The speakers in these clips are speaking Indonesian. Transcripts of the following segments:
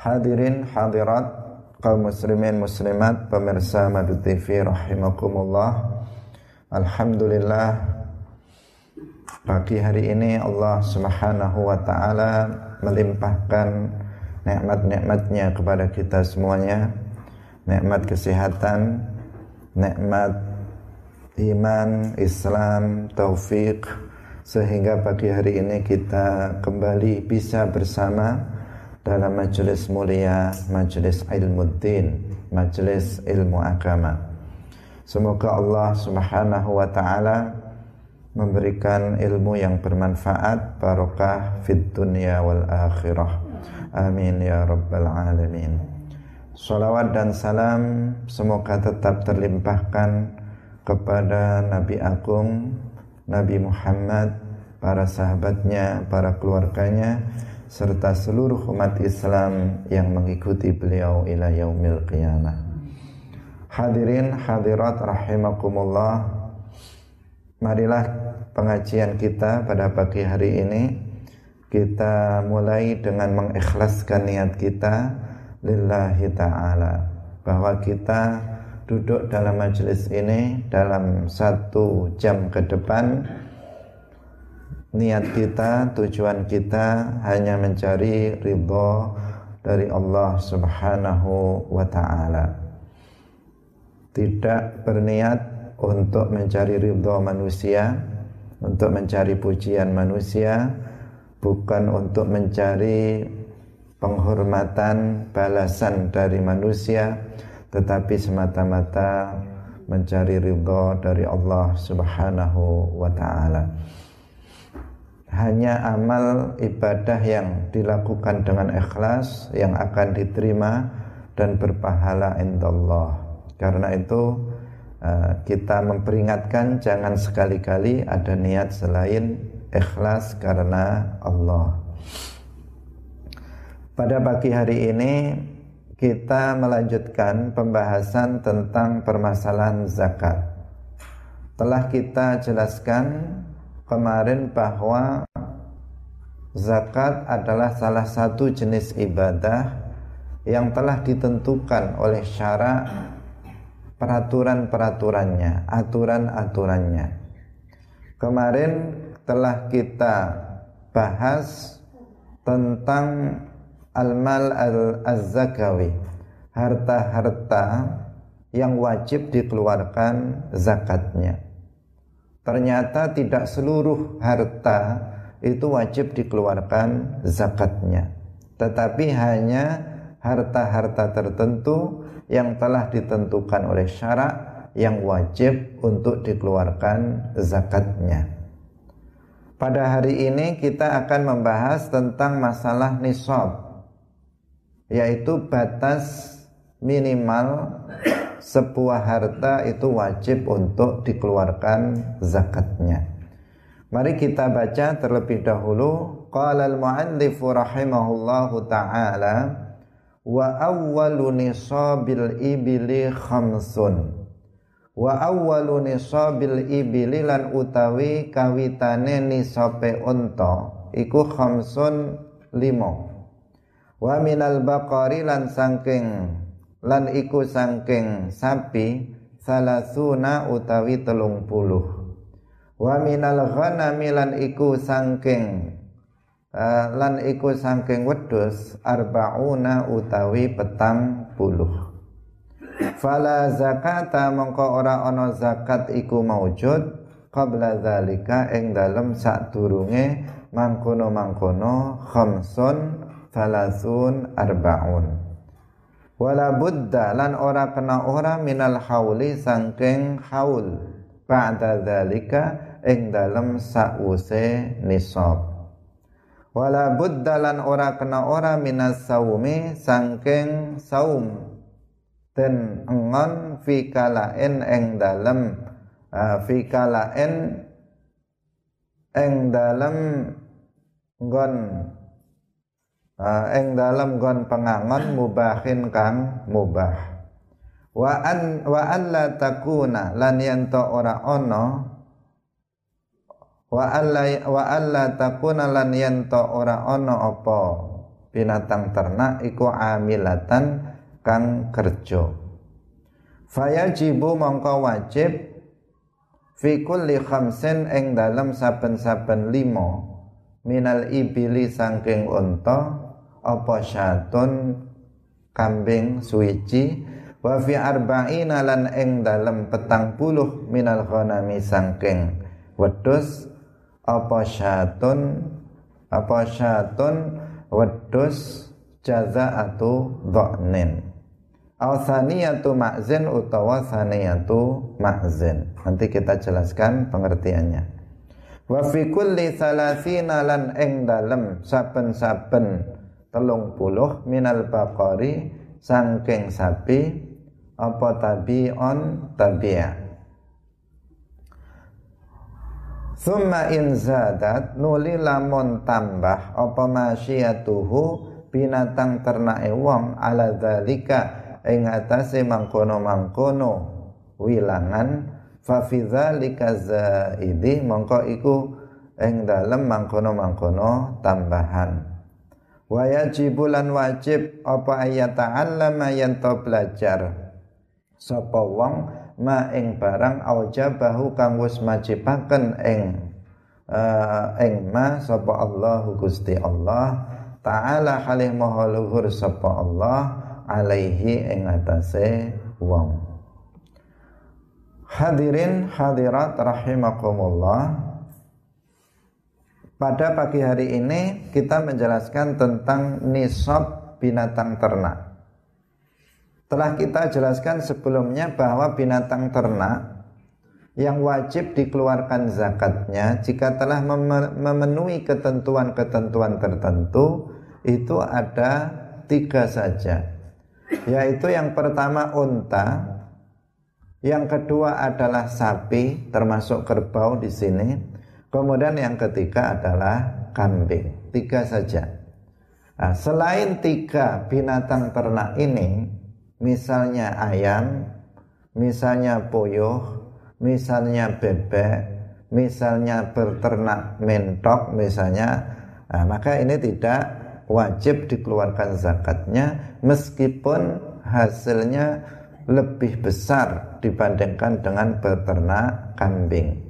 Hadirin hadirat kaum muslimin muslimat pemirsa Madu TV rahimakumullah. Alhamdulillah pagi hari ini Allah Subhanahu wa taala melimpahkan nikmat-nikmatnya kepada kita semuanya. Nikmat kesehatan nikmat iman Islam taufik sehingga pagi hari ini kita kembali bisa bersama dalam majelis mulia, majelis ilmu din, majelis ilmu agama. Semoga Allah Subhanahu wa taala memberikan ilmu yang bermanfaat, barokah fid dunya wal akhirah. Amin ya rabbal alamin. Salawat dan salam semoga tetap terlimpahkan kepada Nabi Agung, Nabi Muhammad, para sahabatnya, para keluarganya, serta seluruh umat Islam yang mengikuti beliau ila yaumil qiyamah. Hadirin hadirat rahimakumullah. Marilah pengajian kita pada pagi hari ini kita mulai dengan mengikhlaskan niat kita lillahi taala bahwa kita duduk dalam majelis ini dalam satu jam ke depan niat kita, tujuan kita hanya mencari ridho dari Allah Subhanahu wa taala. Tidak berniat untuk mencari ridho manusia, untuk mencari pujian manusia, bukan untuk mencari penghormatan, balasan dari manusia, tetapi semata-mata mencari ridho dari Allah Subhanahu wa taala hanya amal ibadah yang dilakukan dengan ikhlas yang akan diterima dan berpahala indallah. Karena itu eh, kita memperingatkan jangan sekali-kali ada niat selain ikhlas karena Allah. Pada pagi hari ini kita melanjutkan pembahasan tentang permasalahan zakat. Telah kita jelaskan kemarin bahwa zakat adalah salah satu jenis ibadah yang telah ditentukan oleh syarak peraturan-peraturannya, aturan-aturannya. Kemarin telah kita bahas tentang al-mal al-zakawi, harta-harta yang wajib dikeluarkan zakatnya. Ternyata tidak seluruh harta itu wajib dikeluarkan zakatnya. Tetapi hanya harta-harta tertentu yang telah ditentukan oleh syarak yang wajib untuk dikeluarkan zakatnya. Pada hari ini kita akan membahas tentang masalah nisab yaitu batas minimal sebuah harta itu wajib untuk dikeluarkan zakatnya. Mari kita baca terlebih dahulu. Qala al-muallif rahimahullahu taala wa awwalu nisabil ibili khamsun. Wa awwalu nisabil ibili lan utawi kawitane nisabe unta iku khamsun limo wa minal baqari lan sangking lan iku sangking sapi salasuna utawi telung puluh. Wa minal ghanami lan iku sangking uh, lan iku sangking wedus arbauna utawi petang puluh. Fala zakata mongko ora ana zakat iku maujud qabla zalika ing dalem sadurunge mangkono-mangkono khamsun salasun arbaun wala buddha lan ora kena ora minal hauli sangking haul. Ba'da dzalika ing dalem sause nisab. Wala buddha lan ora kena ora minas saumi sangking saum. Dan engon fi kalain ing dalem uh, fi kalain ing dalem nggon uh, ing dalam gon pengangon mubahin kang mubah. Wa an wa an la takuna lan yanto ora ono wa alla wa alla takuna lan yanto ora ono apa? Binatang ternak iku amilatan kang kerja. Fayajibu mongko wajib fi kulli khamsin ing dalam saben-saben limo minal ibili sangking unta apa syatun kambing suici? Wa fi arba'ina lan ing dalam petang puluh minal ghanami sangking. Wedus apa syatun? Apa syatun? Wedus jazaatu dha'nin Au saniyatu ma'zin utawa saniyatu ma'zin. Nanti kita jelaskan pengertiannya. Wa fi kulli salasina lan ing dalem saben-saben telung puluh minal baqari sangking sapi apa tabi'on tabi'a. Summa in zadat nuli lamun tambah apa masyiyatuhu binatang ternake wong ala dzalika ing atase mangkono-mangkono wilangan fa fi dzalika zaidi mongko iku ing dalem mangkono-mangkono tambahan wa yajibulan wajib apa ayat ta'allama yen to belajar? Sapa wong ma ing barang aujabahu kang wis majibaken ing uh, ing ma sapa Allah Gusti Allah taala halih maha luhur sapa Allah alaihi ing atase wong. Hadirin hadirat rahimakumullah Pada pagi hari ini kita menjelaskan tentang nisab binatang ternak. Telah kita jelaskan sebelumnya bahwa binatang ternak yang wajib dikeluarkan zakatnya jika telah memenuhi ketentuan-ketentuan tertentu itu ada tiga saja. Yaitu yang pertama unta, yang kedua adalah sapi termasuk kerbau di sini, kemudian yang ketiga adalah kambing. Tiga saja. Nah, selain tiga binatang ternak ini, misalnya ayam, misalnya puyuh, misalnya bebek, misalnya berternak mentok, misalnya, nah, maka ini tidak wajib dikeluarkan zakatnya meskipun hasilnya lebih besar dibandingkan dengan beternak kambing.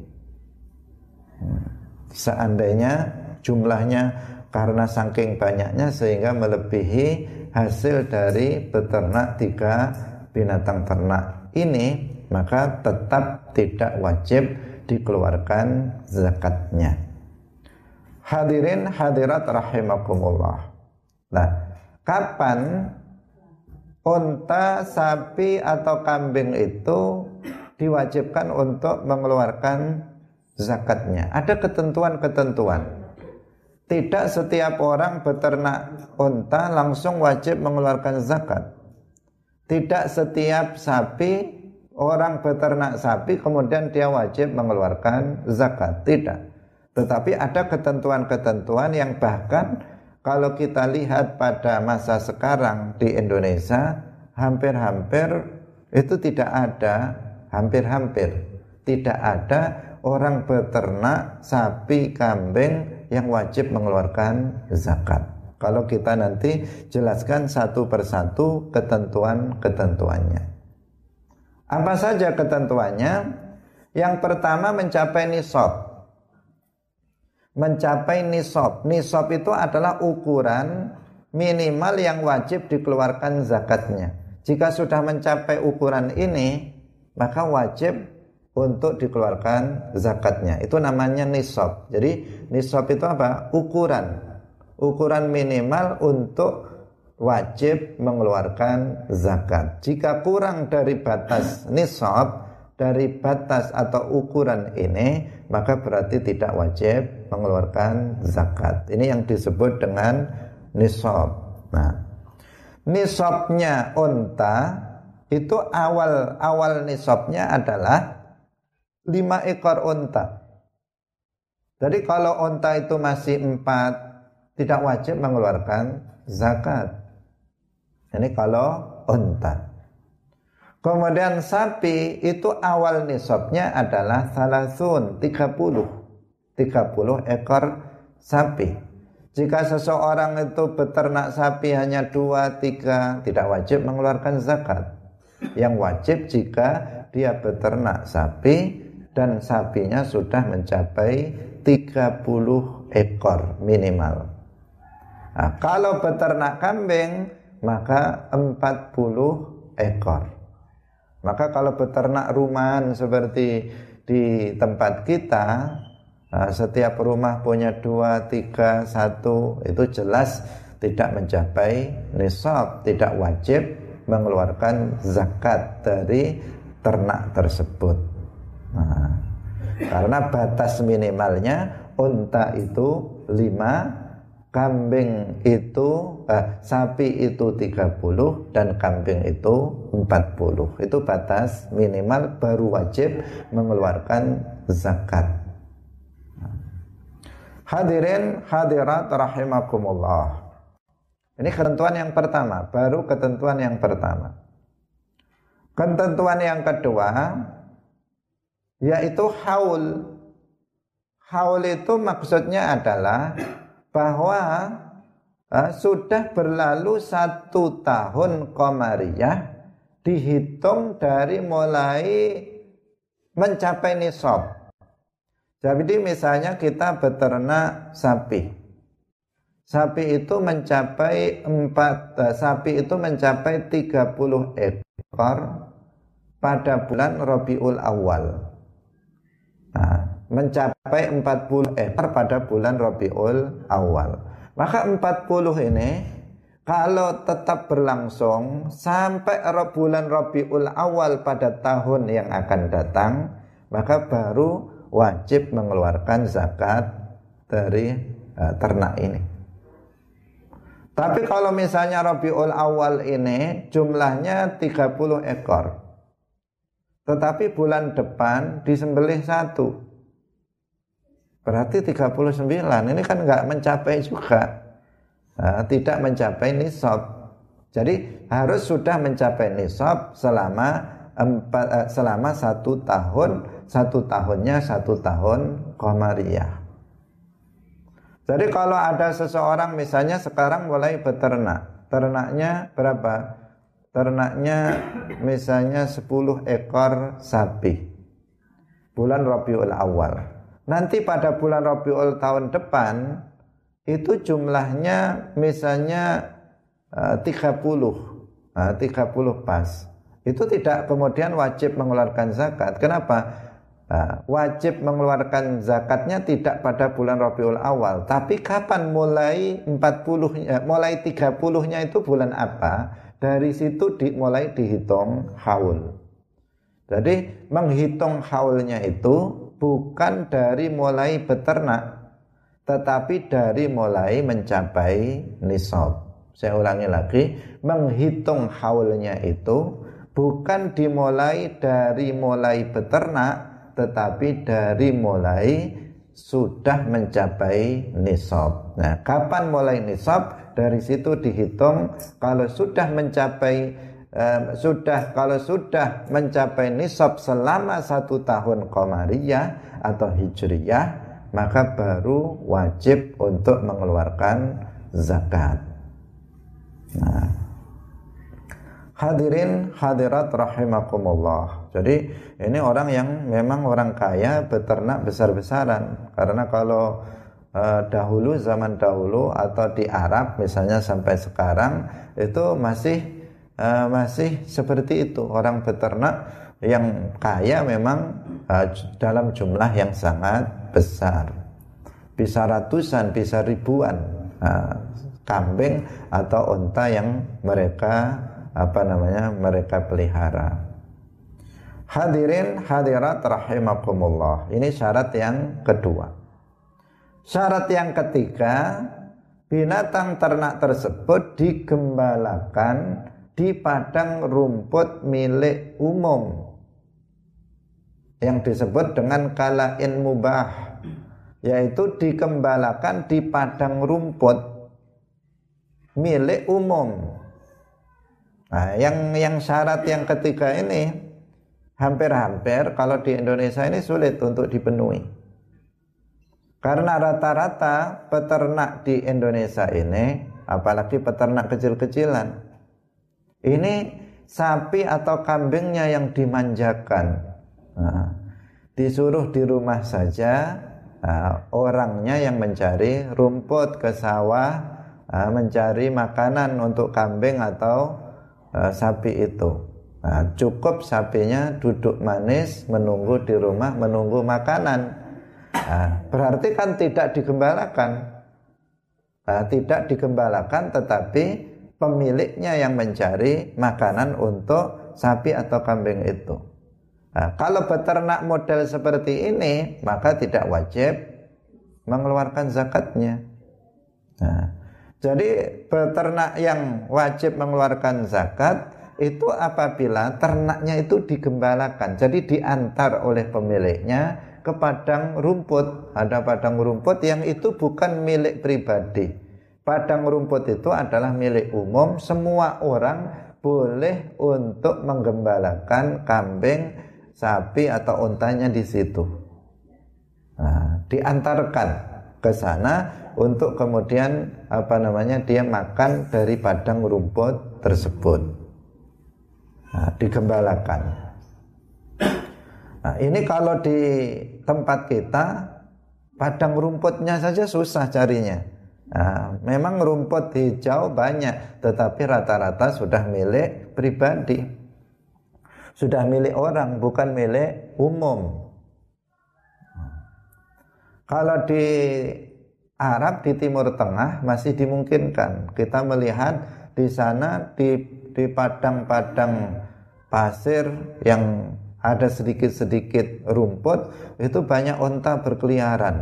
Seandainya jumlahnya karena saking banyaknya sehingga melebihi hasil dari beternak tiga binatang ternak ini maka tetap tidak wajib dikeluarkan zakatnya. Hadirin hadirat rahimakumullah. Nah, kapan unta, sapi atau kambing itu diwajibkan untuk mengeluarkan zakatnya? Ada ketentuan-ketentuan. Tidak setiap orang beternak unta langsung wajib mengeluarkan zakat. Tidak setiap sapi orang beternak sapi kemudian dia wajib mengeluarkan zakat. Tidak. Tetapi ada ketentuan-ketentuan yang bahkan kalau kita lihat pada masa sekarang di Indonesia hampir-hampir itu tidak ada hampir-hampir tidak ada orang beternak sapi kambing yang wajib mengeluarkan zakat kalau kita nanti jelaskan satu persatu ketentuan-ketentuannya apa saja ketentuannya yang pertama mencapai nisab mencapai nisab. Nisab itu adalah ukuran minimal yang wajib dikeluarkan zakatnya. Jika sudah mencapai ukuran ini, maka wajib untuk dikeluarkan zakatnya. Itu namanya nisab. Jadi nisab itu apa? Ukuran. Ukuran minimal untuk wajib mengeluarkan zakat. Jika kurang dari batas nisab, dari batas atau ukuran ini maka berarti tidak wajib mengeluarkan zakat. Ini yang disebut dengan nisab. Nah, nisabnya unta itu awal awal nisabnya adalah lima ekor unta. Jadi kalau unta itu masih empat tidak wajib mengeluarkan zakat. Ini kalau unta. Kemudian sapi itu awal nisabnya adalah salasun 30. 30 ekor sapi. Jika seseorang itu beternak sapi hanya dua, tiga, tidak wajib mengeluarkan zakat. Yang wajib jika dia beternak sapi dan sapinya sudah mencapai 30 ekor minimal. Nah, kalau beternak kambing maka 40 ekor. Maka kalau beternak rumahan seperti di tempat kita Nah, setiap rumah punya dua, tiga, satu itu jelas tidak mencapai nisab, tidak wajib mengeluarkan zakat dari ternak tersebut. Nah, karena batas minimalnya unta itu lima, kambing itu eh, sapi itu 30 dan kambing itu 40. Itu batas minimal baru wajib mengeluarkan zakat. Hadirin hadirat rahimakumullah. Ini ketentuan yang pertama, baru ketentuan yang pertama. Ketentuan yang kedua yaitu haul. Haul itu maksudnya adalah bahwa uh, sudah berlalu satu tahun komariah dihitung dari mulai mencapai nisab. Jadi misalnya kita beternak sapi. Sapi itu mencapai 4 eh, sapi itu mencapai 30 ekor pada bulan Rabiul Awal. Nah, mencapai 40 ekor pada bulan Rabiul Awal. Maka 40 ini kalau tetap berlangsung sampai bulan Rabiul Awal pada tahun yang akan datang, maka baru wajib mengeluarkan zakat dari uh, ternak ini. Tapi kalau misalnya Rabiul Awal ini jumlahnya 30 ekor. Tetapi bulan depan disembelih satu. Berarti 39. Ini kan nggak mencapai juga. Nah, tidak mencapai nisab. Jadi harus sudah mencapai nisab selama empat, eh, selama satu tahun satu tahunnya satu tahun Qamariyah. Jadi kalau ada seseorang misalnya sekarang mulai beternak, ternaknya berapa? Ternaknya misalnya 10 ekor sapi. Bulan Rabiul Awal. Nanti pada bulan Rabiul tahun depan itu jumlahnya misalnya uh, 30 uh, 30 pas. Itu tidak kemudian wajib mengeluarkan zakat. Kenapa? Nah, wajib mengeluarkan zakatnya tidak pada bulan Rabiul Awal, tapi kapan mulai 40 eh, mulai 30-nya itu bulan apa? Dari situ di, mulai dihitung haul. Jadi menghitung haulnya itu bukan dari mulai beternak, tetapi dari mulai mencapai nisab. Saya ulangi lagi, menghitung haulnya itu bukan dimulai dari mulai beternak, tetapi dari mulai sudah mencapai nisab. Nah, kapan mulai nisab? Dari situ dihitung kalau sudah mencapai eh, sudah kalau sudah mencapai nisab selama satu tahun qamariyah atau hijriyah, maka baru wajib untuk mengeluarkan zakat. Nah, hadirin hadirat rahimakumullah. Jadi ini orang yang memang orang kaya beternak besar-besaran karena kalau eh, dahulu zaman dahulu atau di Arab misalnya sampai sekarang itu masih eh, masih seperti itu orang beternak yang kaya memang eh, dalam jumlah yang sangat besar bisa ratusan bisa ribuan eh, kambing atau unta yang mereka apa namanya mereka pelihara. Hadirin hadirat rahimakumullah. Ini syarat yang kedua. Syarat yang ketiga, binatang ternak tersebut digembalakan di padang rumput milik umum yang disebut dengan kalain mubah yaitu dikembalakan di padang rumput milik umum. Nah, yang yang syarat yang ketiga ini hampir-hampir kalau di Indonesia ini sulit untuk dipenuhi. Karena rata-rata peternak di Indonesia ini, apalagi peternak kecil-kecilan, ini sapi atau kambingnya yang dimanjakan. Nah, disuruh di rumah saja, nah, orangnya yang mencari rumput ke sawah, nah, mencari makanan untuk kambing atau uh, sapi itu. Nah, cukup sapinya duduk manis menunggu di rumah menunggu makanan. Nah, berarti kan tidak digembalakan. Nah, tidak digembalakan tetapi pemiliknya yang mencari makanan untuk sapi atau kambing itu. Nah, kalau beternak model seperti ini maka tidak wajib mengeluarkan zakatnya. Nah, jadi beternak yang wajib mengeluarkan zakat itu apabila ternaknya itu digembalakan jadi diantar oleh pemiliknya ke padang rumput. Ada padang rumput yang itu bukan milik pribadi. Padang rumput itu adalah milik umum. Semua orang boleh untuk menggembalakan kambing sapi atau untanya di situ. Nah, diantarkan ke sana untuk kemudian apa namanya dia makan dari padang rumput tersebut. Nah, digembalakan. Nah, ini kalau di tempat kita padang rumputnya saja susah carinya. Nah, memang rumput hijau banyak, tetapi rata-rata sudah milik pribadi. Sudah milik orang, bukan milik umum. Kalau di Arab di Timur Tengah masih dimungkinkan. Kita melihat di sana di di padang-padang pasir yang ada sedikit-sedikit rumput itu banyak onta berkeliaran.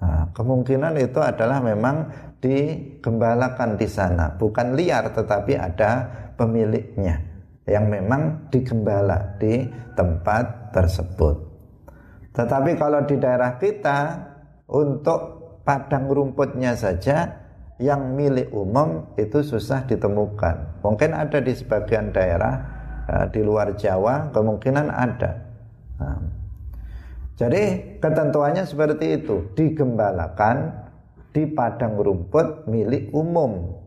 Nah, kemungkinan itu adalah memang digembalakan di sana, bukan liar tetapi ada pemiliknya yang memang digembala di tempat tersebut. Tetapi kalau di daerah kita untuk padang rumputnya saja yang milik umum itu susah ditemukan. Mungkin ada di sebagian daerah di luar Jawa, kemungkinan ada. Nah, jadi ketentuannya seperti itu, digembalakan di padang rumput milik umum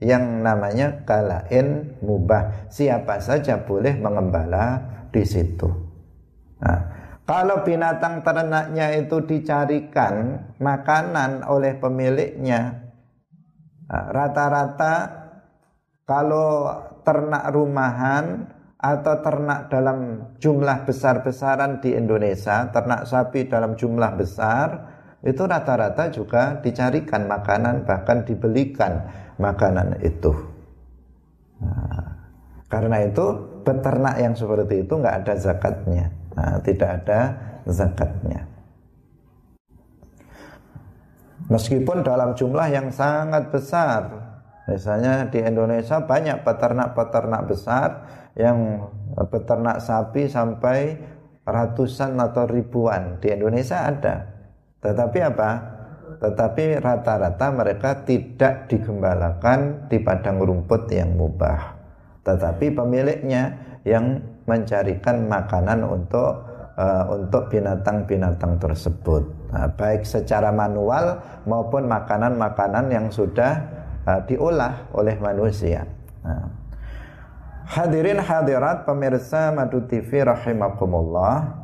yang namanya kalain mubah. Siapa saja boleh mengembala di situ. Nah, kalau binatang ternaknya itu dicarikan makanan oleh pemiliknya, Nah, rata-rata kalau ternak rumahan atau ternak dalam jumlah besar-besaran di Indonesia, ternak sapi dalam jumlah besar, itu rata-rata juga dicarikan makanan bahkan dibelikan makanan itu. Nah, karena itu beternak yang seperti itu nggak ada zakatnya, nah, tidak ada zakatnya. Meskipun dalam jumlah yang sangat besar. Misalnya di Indonesia banyak peternak-peternak besar yang peternak sapi sampai ratusan atau ribuan. Di Indonesia ada. Tetapi apa? Tetapi rata-rata mereka tidak digembalakan di padang rumput yang mubah. Tetapi pemiliknya yang mencarikan makanan untuk uh, untuk binatang-binatang tersebut. Nah, baik secara manual maupun makanan-makanan yang sudah uh, diolah oleh manusia. Nah. Hadirin hadirat pemirsa Madu TV rahimakumullah.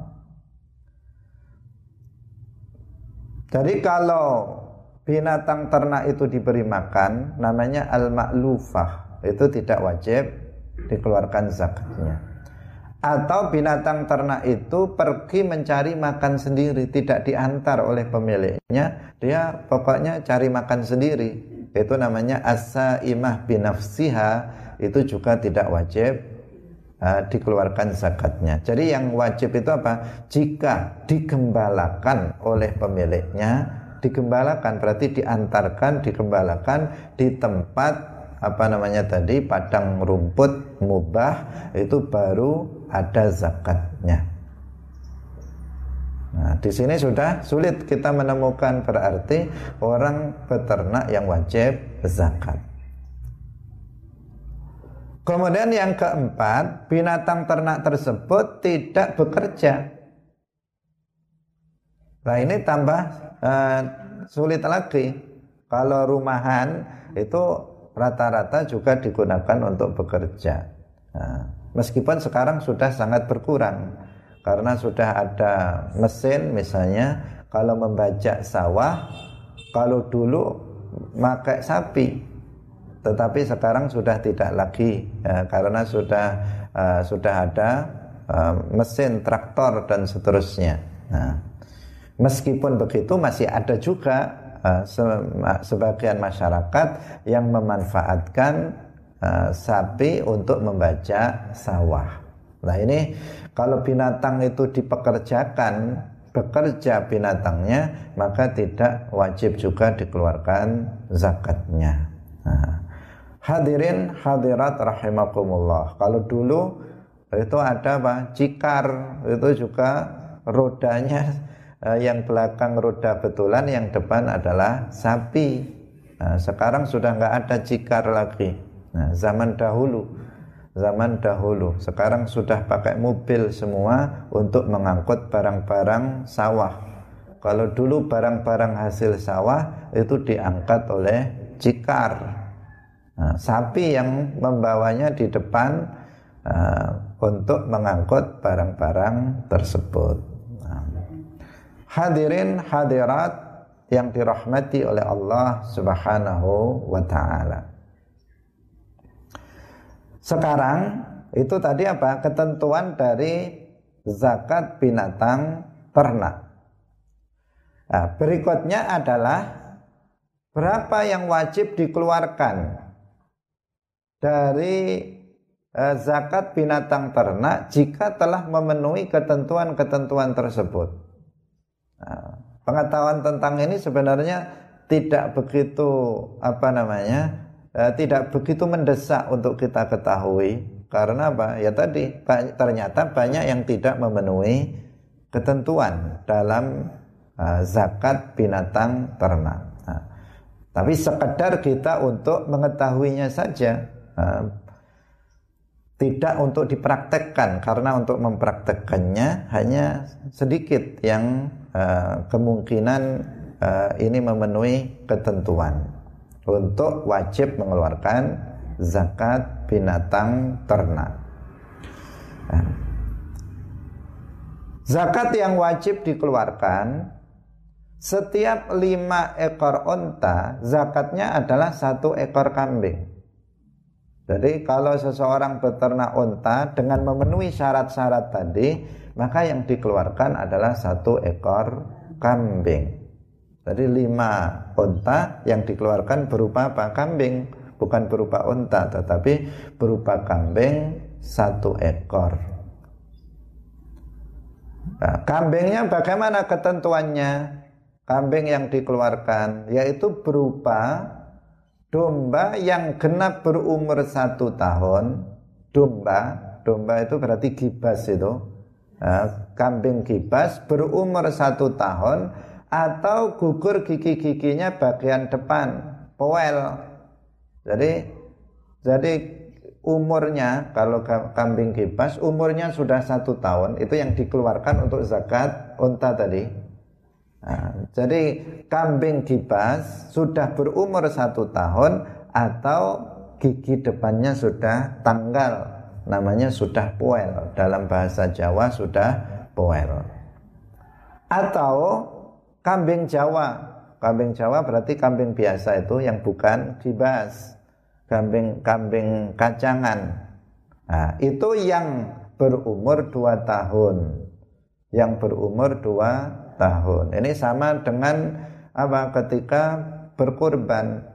Jadi kalau binatang ternak itu diberi makan namanya al-ma'lufah itu tidak wajib dikeluarkan zakatnya atau binatang ternak itu pergi mencari makan sendiri tidak diantar oleh pemiliknya dia pokoknya cari makan sendiri itu namanya asa imah binafsiha itu juga tidak wajib uh, dikeluarkan zakatnya jadi yang wajib itu apa jika digembalakan oleh pemiliknya digembalakan berarti diantarkan digembalakan di tempat apa namanya tadi padang rumput mubah itu baru ada zakatnya. Nah, di sini sudah sulit kita menemukan berarti orang peternak yang wajib zakat. Kemudian yang keempat, binatang ternak tersebut tidak bekerja. Nah ini tambah uh, sulit lagi. Kalau rumahan itu rata-rata juga digunakan untuk bekerja. Nah, meskipun sekarang sudah sangat berkurang karena sudah ada mesin misalnya kalau membajak sawah kalau dulu pakai sapi tetapi sekarang sudah tidak lagi ya, karena sudah uh, sudah ada uh, mesin traktor dan seterusnya. Nah, meskipun begitu masih ada juga uh, se sebagian masyarakat yang memanfaatkan uh, sapi untuk membaca sawah. Nah ini kalau binatang itu dipekerjakan bekerja binatangnya maka tidak wajib juga dikeluarkan zakatnya. Nah, Hadirin hadirat rahimakumullah. Kalau dulu itu ada apa? Cikar itu juga rodanya eh, yang belakang roda betulan, yang depan adalah sapi. Nah, sekarang sudah nggak ada cikar lagi. Nah, zaman dahulu, zaman dahulu. Sekarang sudah pakai mobil semua untuk mengangkut barang-barang sawah. Kalau dulu barang-barang hasil sawah itu diangkat oleh cikar Nah, sapi yang membawanya di depan uh, untuk mengangkut barang-barang tersebut. Nah, hadirin hadirat yang dirahmati oleh Allah Subhanahu wa taala. Sekarang itu tadi apa? Ketentuan dari zakat binatang ternak. Nah, berikutnya adalah berapa yang wajib dikeluarkan dari eh, zakat binatang ternak jika telah memenuhi ketentuan-ketentuan tersebut. Nah, pengetahuan tentang ini sebenarnya tidak begitu apa namanya, eh, tidak begitu mendesak untuk kita ketahui karena apa? Ya tadi ternyata banyak yang tidak memenuhi ketentuan dalam uh, zakat binatang ternak. Nah, tapi sekedar kita untuk mengetahuinya saja Eh, tidak untuk dipraktekkan karena untuk mempraktekkannya hanya sedikit yang uh, kemungkinan uh, ini memenuhi ketentuan untuk wajib mengeluarkan zakat binatang ternak. Nah, zakat yang wajib dikeluarkan setiap lima ekor onta zakatnya adalah satu ekor kambing. Jadi kalau seseorang beternak unta dengan memenuhi syarat-syarat tadi, maka yang dikeluarkan adalah satu ekor kambing. Jadi lima unta yang dikeluarkan berupa apa? Kambing, bukan berupa unta, tetapi berupa kambing satu ekor. Nah, kambingnya bagaimana ketentuannya? Kambing yang dikeluarkan yaitu berupa domba yang genap berumur satu tahun domba domba itu berarti gibas itu nah, kambing gibas berumur satu tahun atau gugur gigi-giginya bagian depan poel jadi jadi umurnya kalau kambing gibas umurnya sudah satu tahun itu yang dikeluarkan untuk zakat unta tadi Nah, jadi kambing kibas sudah berumur satu tahun atau gigi depannya sudah tanggal, namanya sudah poel. Dalam bahasa Jawa sudah poel. Atau kambing Jawa, kambing Jawa berarti kambing biasa itu yang bukan kibas, kambing kambing kacangan. Nah, itu yang berumur dua tahun, yang berumur dua tahun. Ini sama dengan apa ketika berkurban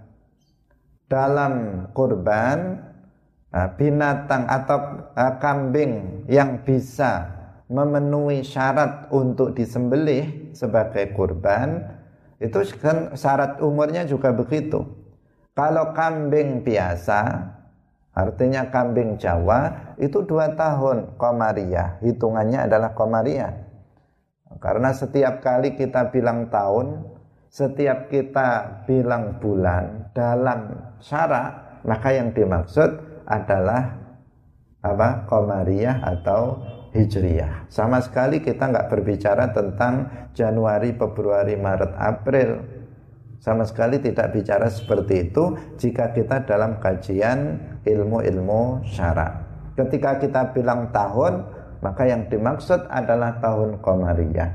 dalam kurban ah, binatang atau ah, kambing yang bisa memenuhi syarat untuk disembelih sebagai kurban itu kan syarat umurnya juga begitu. Kalau kambing biasa artinya kambing Jawa itu dua tahun komariah hitungannya adalah komariah karena setiap kali kita bilang tahun, setiap kita bilang bulan dalam syarat, maka yang dimaksud adalah apa? Komariah atau Hijriyah. Sama sekali kita nggak berbicara tentang Januari, Februari, Maret, April. sama sekali tidak bicara seperti itu jika kita dalam kajian ilmu-ilmu syarak. Ketika kita bilang tahun, maka yang dimaksud adalah tahun Qamariyah.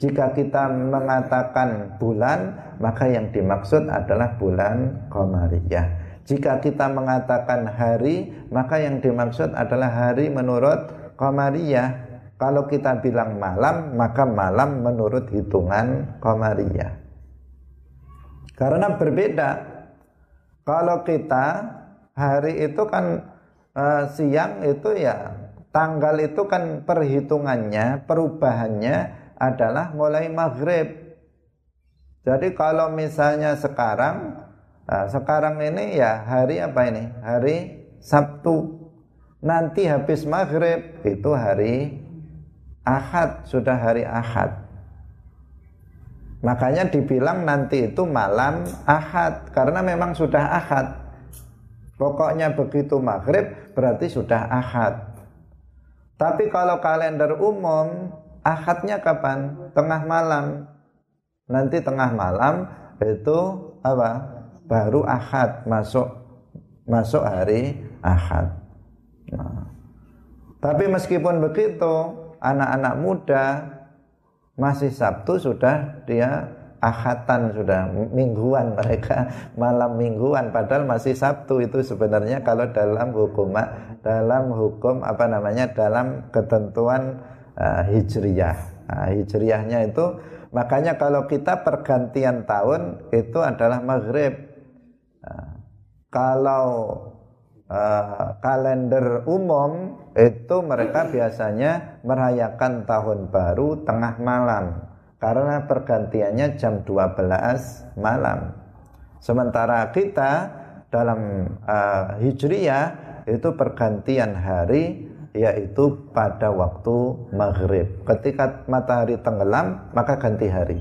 Jika kita mengatakan bulan, maka yang dimaksud adalah bulan Qamariyah. Jika kita mengatakan hari, maka yang dimaksud adalah hari menurut Qamariyah. Kalau kita bilang malam, maka malam menurut hitungan Qamariyah. Karena berbeda. Kalau kita hari itu kan uh, siang itu ya tanggal itu kan perhitungannya, perubahannya adalah mulai maghrib. Jadi kalau misalnya sekarang, uh, sekarang ini ya hari apa ini? Hari Sabtu. Nanti habis maghrib itu hari Ahad, sudah hari Ahad. Makanya dibilang nanti itu malam ahad Karena memang sudah ahad Pokoknya begitu maghrib berarti sudah ahad Tapi kalau kalender umum Ahadnya kapan? Tengah malam Nanti tengah malam itu apa? Baru ahad masuk masuk hari ahad nah. Tapi meskipun begitu Anak-anak muda masih Sabtu sudah dia ahatan sudah mingguan mereka malam mingguan. Padahal masih Sabtu itu sebenarnya kalau dalam hukum dalam hukum apa namanya dalam ketentuan uh, hijriyah nah, hijriyahnya itu makanya kalau kita pergantian tahun itu adalah maghrib. Nah, kalau uh, kalender umum itu mereka biasanya merayakan tahun baru tengah malam karena pergantiannya jam 12 malam. Sementara kita dalam uh, hijriyah itu pergantian hari yaitu pada waktu maghrib. Ketika matahari tenggelam maka ganti hari.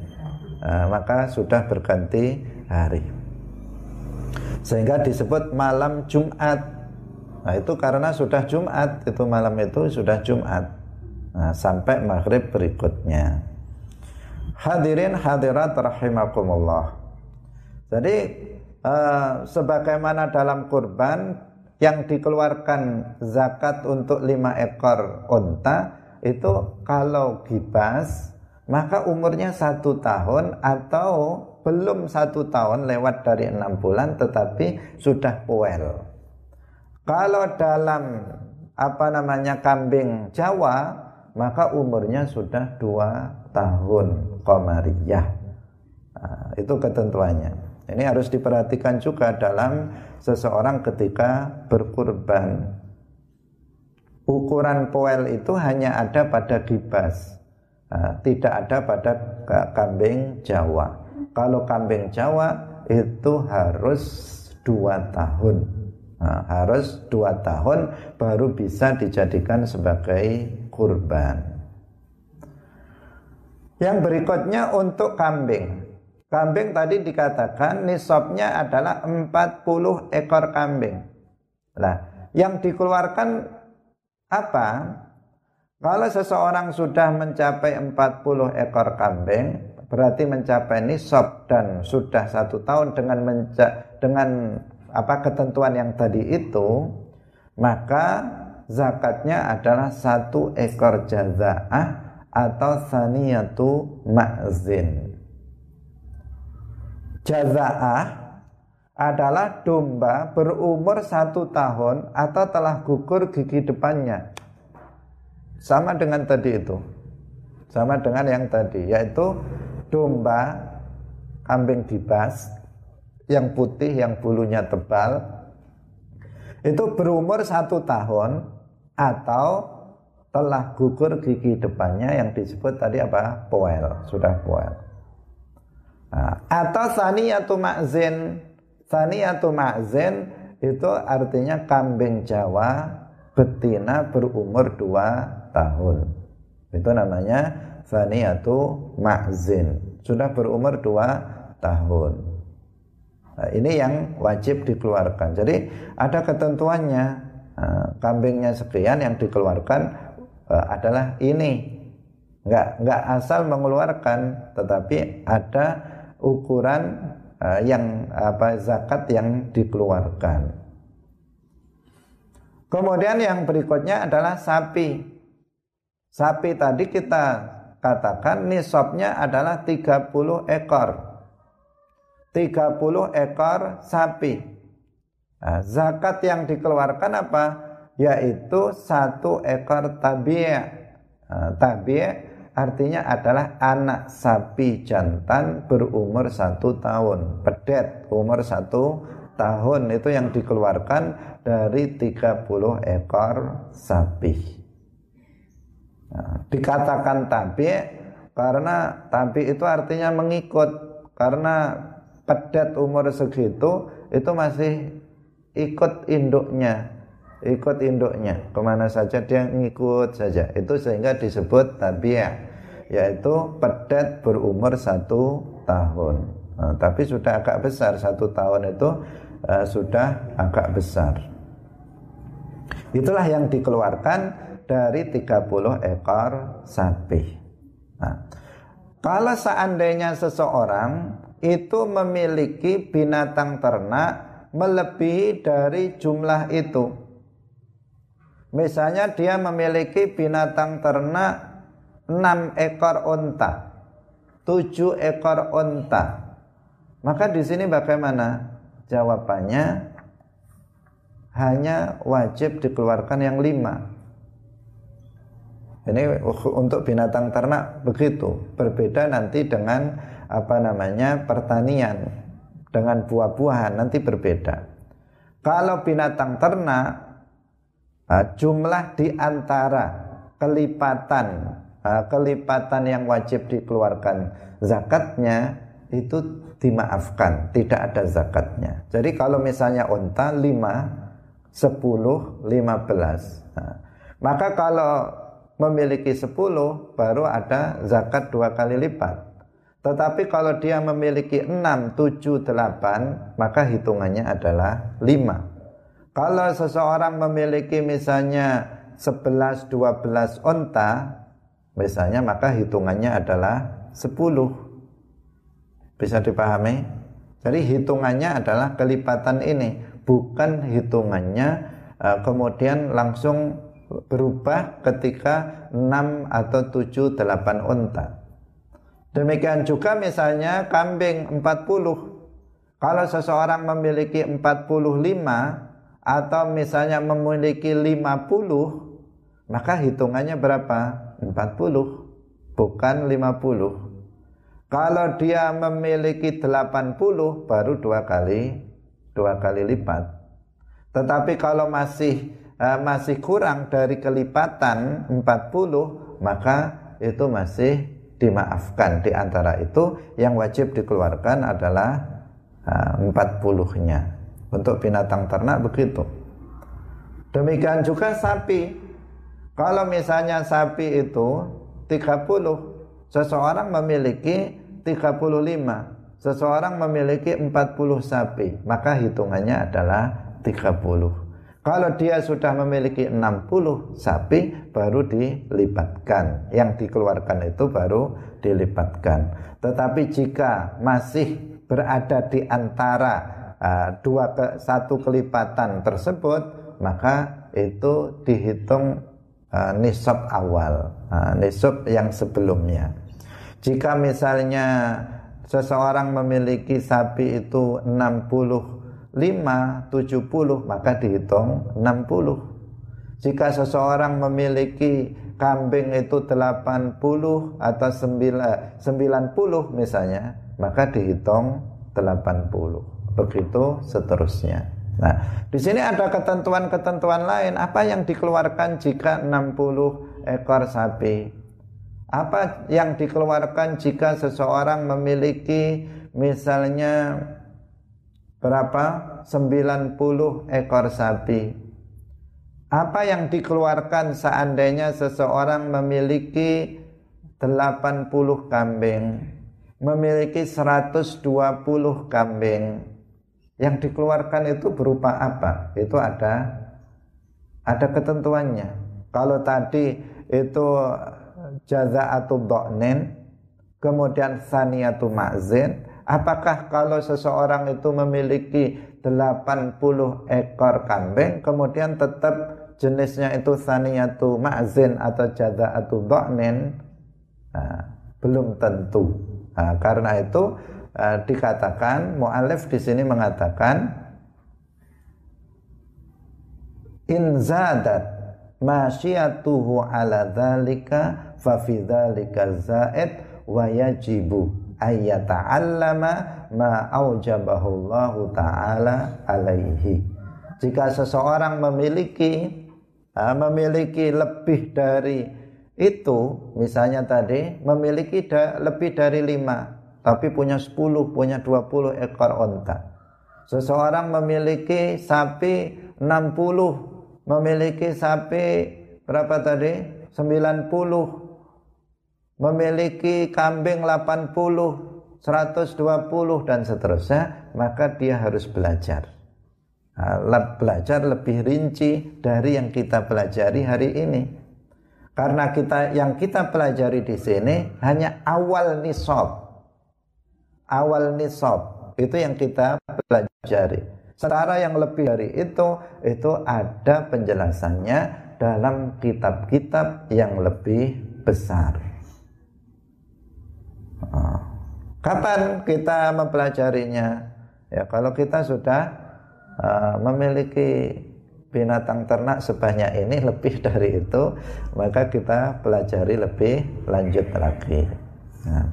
Uh, maka sudah berganti hari. Sehingga disebut malam Jumat Nah itu karena sudah Jumat, itu malam itu sudah Jumat. Nah, sampai maghrib berikutnya. Hadirin hadirat rahimakumullah. Jadi uh, sebagaimana dalam kurban yang dikeluarkan zakat untuk lima ekor unta itu kalau gibas maka umurnya satu tahun atau belum satu tahun lewat dari enam bulan tetapi sudah puel kalau dalam apa namanya kambing Jawa maka umurnya sudah dua tahun komariyah. Nah, itu ketentuannya. Ini harus diperhatikan juga dalam seseorang ketika berkurban. Ukuran poel itu hanya ada pada gibas, nah, tidak ada pada kambing Jawa. Kalau kambing Jawa itu harus dua tahun. Nah, harus dua tahun baru bisa dijadikan sebagai kurban. Yang berikutnya untuk kambing. Kambing tadi dikatakan nisabnya adalah 40 ekor kambing. Nah, yang dikeluarkan apa? Kalau seseorang sudah mencapai 40 ekor kambing, berarti mencapai nisab dan sudah satu tahun dengan dengan apa ketentuan yang tadi itu maka zakatnya adalah satu ekor jazaah atau saniyatu ma'zin. Jazaah adalah domba berumur satu tahun atau telah gugur gigi depannya. Sama dengan tadi itu. Sama dengan yang tadi yaitu domba kambing dibas yang putih yang bulunya tebal itu berumur satu tahun atau telah gugur gigi depannya yang disebut tadi apa? Poel sudah poel. Nah, atau saniyatu ma'zin. Saniyatu ma'zin itu artinya kambing Jawa betina berumur dua tahun. Itu namanya saniyatu ma'zin. Sudah berumur dua tahun Nah, ini yang wajib dikeluarkan. Jadi ada ketentuannya. Nah, kambingnya sekian yang dikeluarkan uh, adalah ini. Enggak enggak asal mengeluarkan, tetapi ada ukuran uh, yang apa zakat yang dikeluarkan. Kemudian yang berikutnya adalah sapi. Sapi tadi kita katakan nisabnya adalah 30 ekor. 30 ekor sapi. Nah, zakat yang dikeluarkan apa? Yaitu satu ekor tabi'a. Nah, artinya adalah anak sapi jantan berumur satu tahun. Pedet umur satu tahun itu yang dikeluarkan dari 30 ekor sapi. Nah, dikatakan tabi karena tabi itu artinya mengikut karena pedet umur segitu itu masih ikut induknya ikut induknya ke mana saja dia ngikut saja itu sehingga disebut tabiah yaitu pedet berumur satu tahun nah, tapi sudah agak besar satu tahun itu uh, sudah agak besar. Itulah yang dikeluarkan dari 30 ekor sapi. Nah, kalau seandainya seseorang itu memiliki binatang ternak melebihi dari jumlah itu. Misalnya dia memiliki binatang ternak 6 ekor unta, 7 ekor unta. Maka di sini bagaimana? Jawabannya hanya wajib dikeluarkan yang lima. Ini untuk binatang ternak begitu. Berbeda nanti dengan apa namanya pertanian dengan buah-buahan nanti berbeda. Kalau binatang ternak jumlah di antara kelipatan kelipatan yang wajib dikeluarkan zakatnya itu dimaafkan, tidak ada zakatnya. Jadi kalau misalnya unta 5, 10, 15. Nah, maka kalau memiliki 10 baru ada zakat dua kali lipat. Tetapi kalau dia memiliki 6, 7, 8 maka hitungannya adalah 5. Kalau seseorang memiliki misalnya 11, 12 unta misalnya maka hitungannya adalah 10. Bisa dipahami? Jadi hitungannya adalah kelipatan ini, bukan hitungannya uh, kemudian langsung berubah ketika 6 atau 7 8 unta. Demikian juga misalnya kambing 40. Kalau seseorang memiliki 45 atau misalnya memiliki 50, maka hitungannya berapa? 40, bukan 50. Kalau dia memiliki 80 baru dua kali dua kali lipat. Tetapi kalau masih uh, masih kurang dari kelipatan 40 maka itu masih dimaafkan di antara itu yang wajib dikeluarkan adalah uh, 40-nya. Untuk binatang ternak begitu. Demikian juga sapi. Kalau misalnya sapi itu 30 seseorang memiliki 35 seseorang memiliki 40 sapi maka hitungannya adalah 30 kalau dia sudah memiliki 60 sapi baru dilipatkan yang dikeluarkan itu baru dilipatkan tetapi jika masih berada di antara uh, dua ke satu kelipatan tersebut maka itu dihitung uh, nisab awal uh, nisab yang sebelumnya. Jika misalnya seseorang memiliki sapi itu 65, 70 maka dihitung 60. Jika seseorang memiliki kambing itu 80 atau 90 misalnya, maka dihitung 80. Begitu seterusnya. Nah, di sini ada ketentuan-ketentuan lain. Apa yang dikeluarkan jika 60 ekor sapi? Apa yang dikeluarkan jika seseorang memiliki misalnya berapa? 90 ekor sapi. Apa yang dikeluarkan seandainya seseorang memiliki 80 kambing, memiliki 120 kambing. Yang dikeluarkan itu berupa apa? Itu ada ada ketentuannya. Kalau tadi itu jaza'atu dha'nin kemudian saniyatu ma'zin Apakah kalau seseorang itu memiliki 80 ekor kambing kemudian tetap jenisnya itu saniyatu ma'zin atau jada'atu dha'nin nah, belum tentu. Nah, karena itu uh, dikatakan mu'alif di sini mengatakan in zadat masyiyatuhu ala dzalika fa fi zaid wa yajibu ayyata'allama ma aujabahu Allah taala alaihi. Jika seseorang memiliki memiliki lebih dari itu, misalnya tadi memiliki da, lebih dari lima, tapi punya sepuluh, punya dua puluh ekor onta. Seseorang memiliki sapi enam puluh, memiliki sapi berapa tadi? Sembilan puluh, memiliki kambing 80, 120 dan seterusnya, maka dia harus belajar. Nah, belajar lebih rinci dari yang kita pelajari hari ini. Karena kita yang kita pelajari di sini hanya awal nisab. Awal nisab itu yang kita pelajari. Secara yang lebih dari itu itu ada penjelasannya dalam kitab-kitab yang lebih besar. Kapan kita mempelajarinya? Ya, kalau kita sudah uh, memiliki binatang ternak sebanyak ini lebih dari itu, maka kita pelajari lebih lanjut lagi. Nah.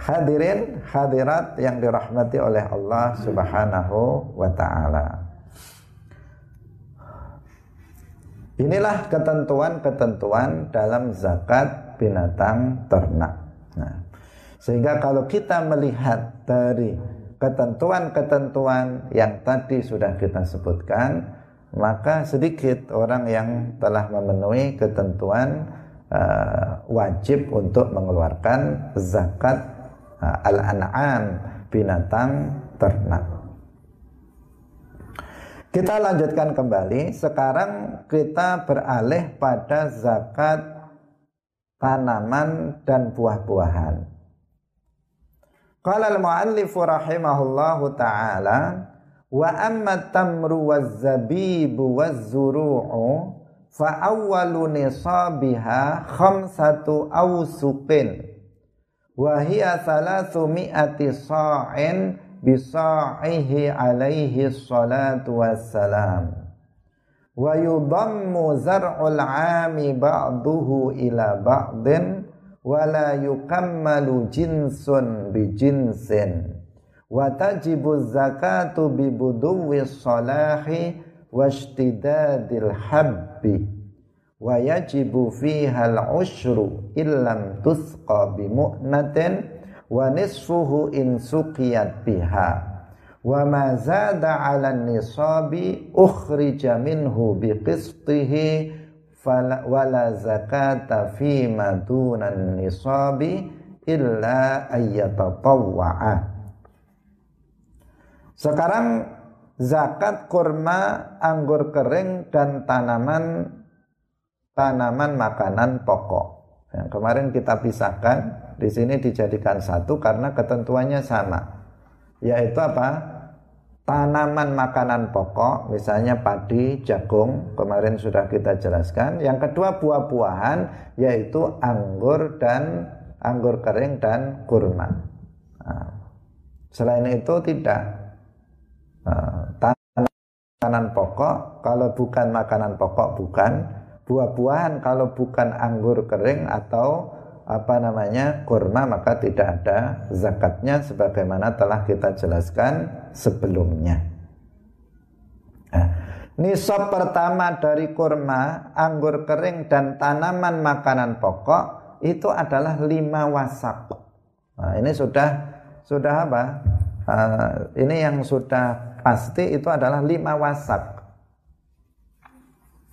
Hadirin, hadirat yang dirahmati oleh Allah Subhanahu wa taala. Inilah ketentuan-ketentuan dalam zakat binatang ternak. Sehingga kalau kita melihat dari ketentuan-ketentuan yang tadi sudah kita sebutkan, maka sedikit orang yang telah memenuhi ketentuan uh, wajib untuk mengeluarkan zakat uh, al-an'am binatang ternak. Kita lanjutkan kembali. Sekarang kita beralih pada zakat tanaman dan buah-buahan. Qala al-muallif rahimahullahu taala wa amma tamru waz-zabibu waz-zuru'u fa awwalu nisabiha khamsatu awsuqin wa hiya thalathu mi'ati sa'in bi sa'ihi alaihi salatu wassalam wa yudammu zar'ul 'ami ba'duhu ila ba'din wala yukammalu jinsun bi jinsin. Wa tajibu zakatu bi buduwi salahi washtidadil habbi. Wa yajibu fiha al-ushru illam tusqa bi mu'natin wa nisfuhu in suqiyat biha. Wa ma zada 'ala nisabi ukhrija minhu bi qistihi fala wala zakata fi madunan nisabi illa ayyatatawwa'a sekarang zakat kurma, anggur kering dan tanaman tanaman makanan pokok. Yang kemarin kita pisahkan, di sini dijadikan satu karena ketentuannya sama. Yaitu apa? Tanaman makanan pokok, misalnya padi, jagung, kemarin sudah kita jelaskan. Yang kedua buah-buahan, yaitu anggur dan anggur kering dan kurma. Nah, selain itu tidak nah, makanan pokok, kalau bukan makanan pokok bukan, buah-buahan kalau bukan anggur kering atau apa namanya kurma maka tidak ada zakatnya sebagaimana telah kita jelaskan sebelumnya. Nah, nisab pertama dari kurma, anggur kering dan tanaman makanan pokok itu adalah lima wasak. Nah, ini sudah sudah apa? Uh, ini yang sudah pasti itu adalah lima wasak.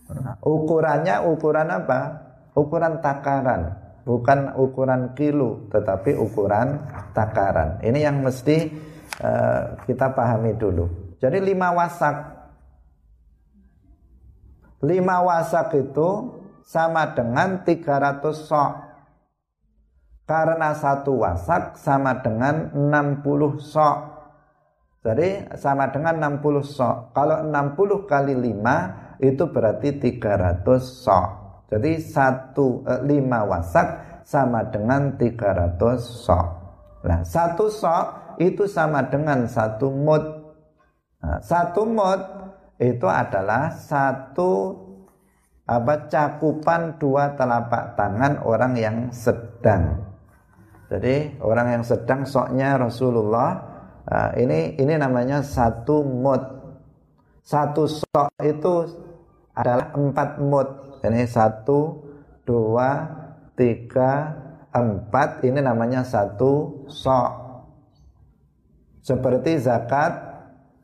Nah, ukurannya ukuran apa? Ukuran takaran bukan ukuran kilo tetapi ukuran takaran. Ini yang mesti uh, kita pahami dulu. Jadi lima wasak. Lima wasak itu sama dengan 300 sok. Karena satu wasak sama dengan 60 sok. Jadi sama dengan 60 sok. Kalau 60 kali 5 itu berarti 300 sok. Jadi satu eh, lima wasak sama dengan 300 sok. Nah, satu sok itu sama dengan satu mut. Nah, satu mut itu adalah satu apa cakupan dua telapak tangan orang yang sedang. Jadi orang yang sedang soknya Rasulullah uh, ini ini namanya satu mut. Satu sok itu adalah empat mut. Ini satu, dua, tiga, empat. Ini namanya satu sok. Seperti zakat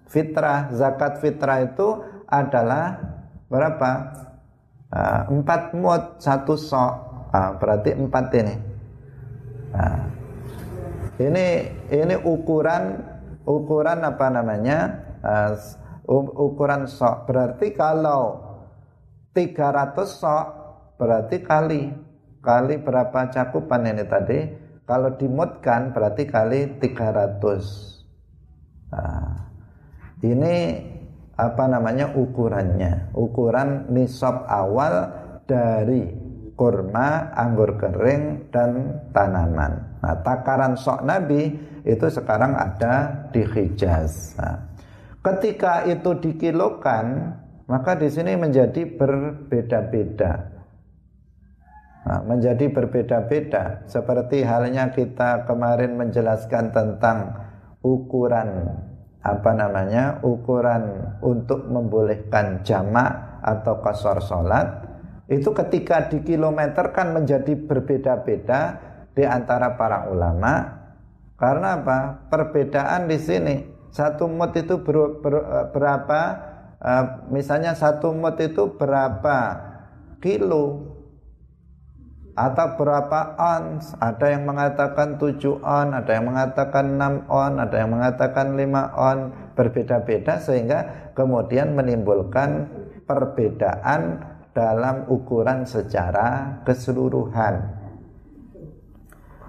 fitrah. Zakat fitrah itu adalah berapa? Uh, empat mut satu sok. Uh, berarti empat ini. Nah, ini ini ukuran ukuran apa namanya ukuran sok berarti kalau 300 sok berarti kali kali berapa cakupan ini tadi kalau dimutkan berarti kali 300 nah, ini apa namanya ukurannya ukuran nisab awal dari kurma, anggur kering dan tanaman. Nah, takaran sok Nabi itu sekarang ada di Hijaz. Nah, ketika itu dikilokan, maka di sini menjadi berbeda-beda. Nah, menjadi berbeda-beda seperti halnya kita kemarin menjelaskan tentang ukuran apa namanya ukuran untuk membolehkan jamak atau kasar sholat itu ketika di kilometer kan menjadi berbeda-beda di antara para ulama. Karena apa? Perbedaan di sini satu mut itu ber, ber, berapa uh, misalnya satu mut itu berapa kilo atau berapa ons ada yang mengatakan 7 on ada yang mengatakan 6 on ada yang mengatakan 5 on berbeda-beda sehingga kemudian menimbulkan perbedaan dalam ukuran secara keseluruhan.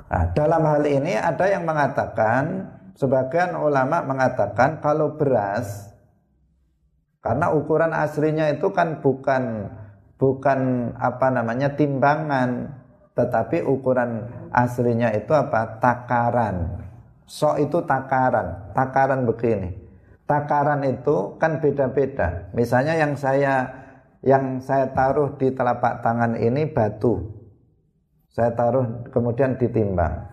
Nah, dalam hal ini ada yang mengatakan, sebagian ulama mengatakan kalau beras, karena ukuran aslinya itu kan bukan bukan apa namanya timbangan, tetapi ukuran aslinya itu apa takaran. So itu takaran, takaran begini. Takaran itu kan beda-beda. Misalnya yang saya yang saya taruh di telapak tangan ini batu. Saya taruh kemudian ditimbang.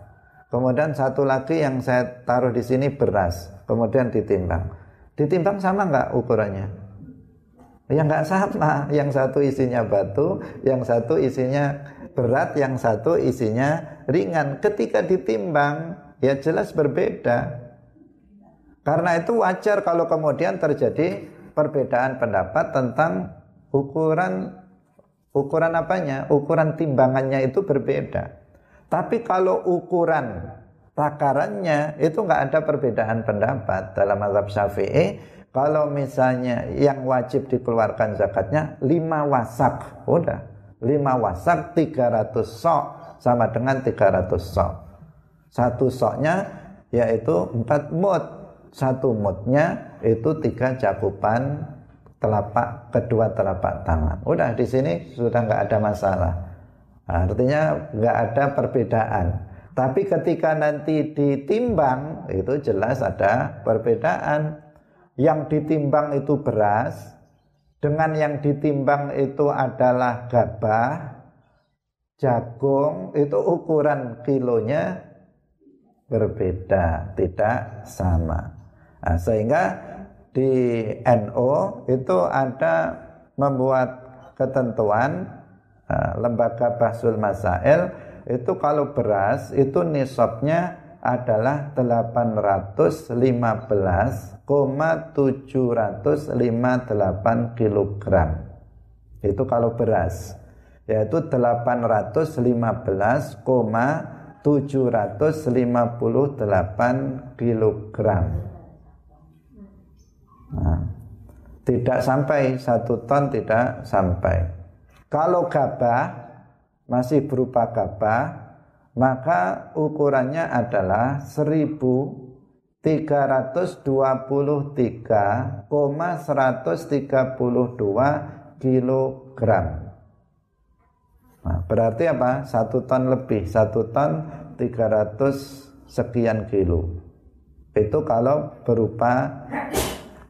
Kemudian satu lagi yang saya taruh di sini beras, kemudian ditimbang. Ditimbang sama nggak ukurannya? Ya nggak sama. Yang satu isinya batu, yang satu isinya berat, yang satu isinya ringan. Ketika ditimbang, ya jelas berbeda. Karena itu wajar kalau kemudian terjadi perbedaan pendapat tentang ukuran ukuran apanya? Ukuran timbangannya itu berbeda. Tapi kalau ukuran takarannya itu nggak ada perbedaan pendapat dalam mazhab Syafi'i. Kalau misalnya yang wajib dikeluarkan zakatnya lima wasak, udah lima wasak 300 sok sama dengan 300 sok. Satu soknya yaitu empat mut, satu mutnya itu tiga cakupan telapak kedua telapak tangan. Udah di sini sudah nggak ada masalah. Artinya nggak ada perbedaan. Tapi ketika nanti ditimbang itu jelas ada perbedaan. Yang ditimbang itu beras, dengan yang ditimbang itu adalah gabah, jagung, itu ukuran kilonya berbeda, tidak sama. Nah, sehingga di NO itu ada membuat ketentuan uh, lembaga Bahsul Masail itu kalau beras itu nisabnya adalah 815,758 kg. Itu kalau beras yaitu 815,758 kilogram. Nah, tidak sampai satu ton tidak sampai. Kalau gabah masih berupa gabah maka ukurannya adalah 1333,132 kilogram. Nah, berarti apa? Satu ton lebih, satu ton 300 sekian kilo. Itu kalau berupa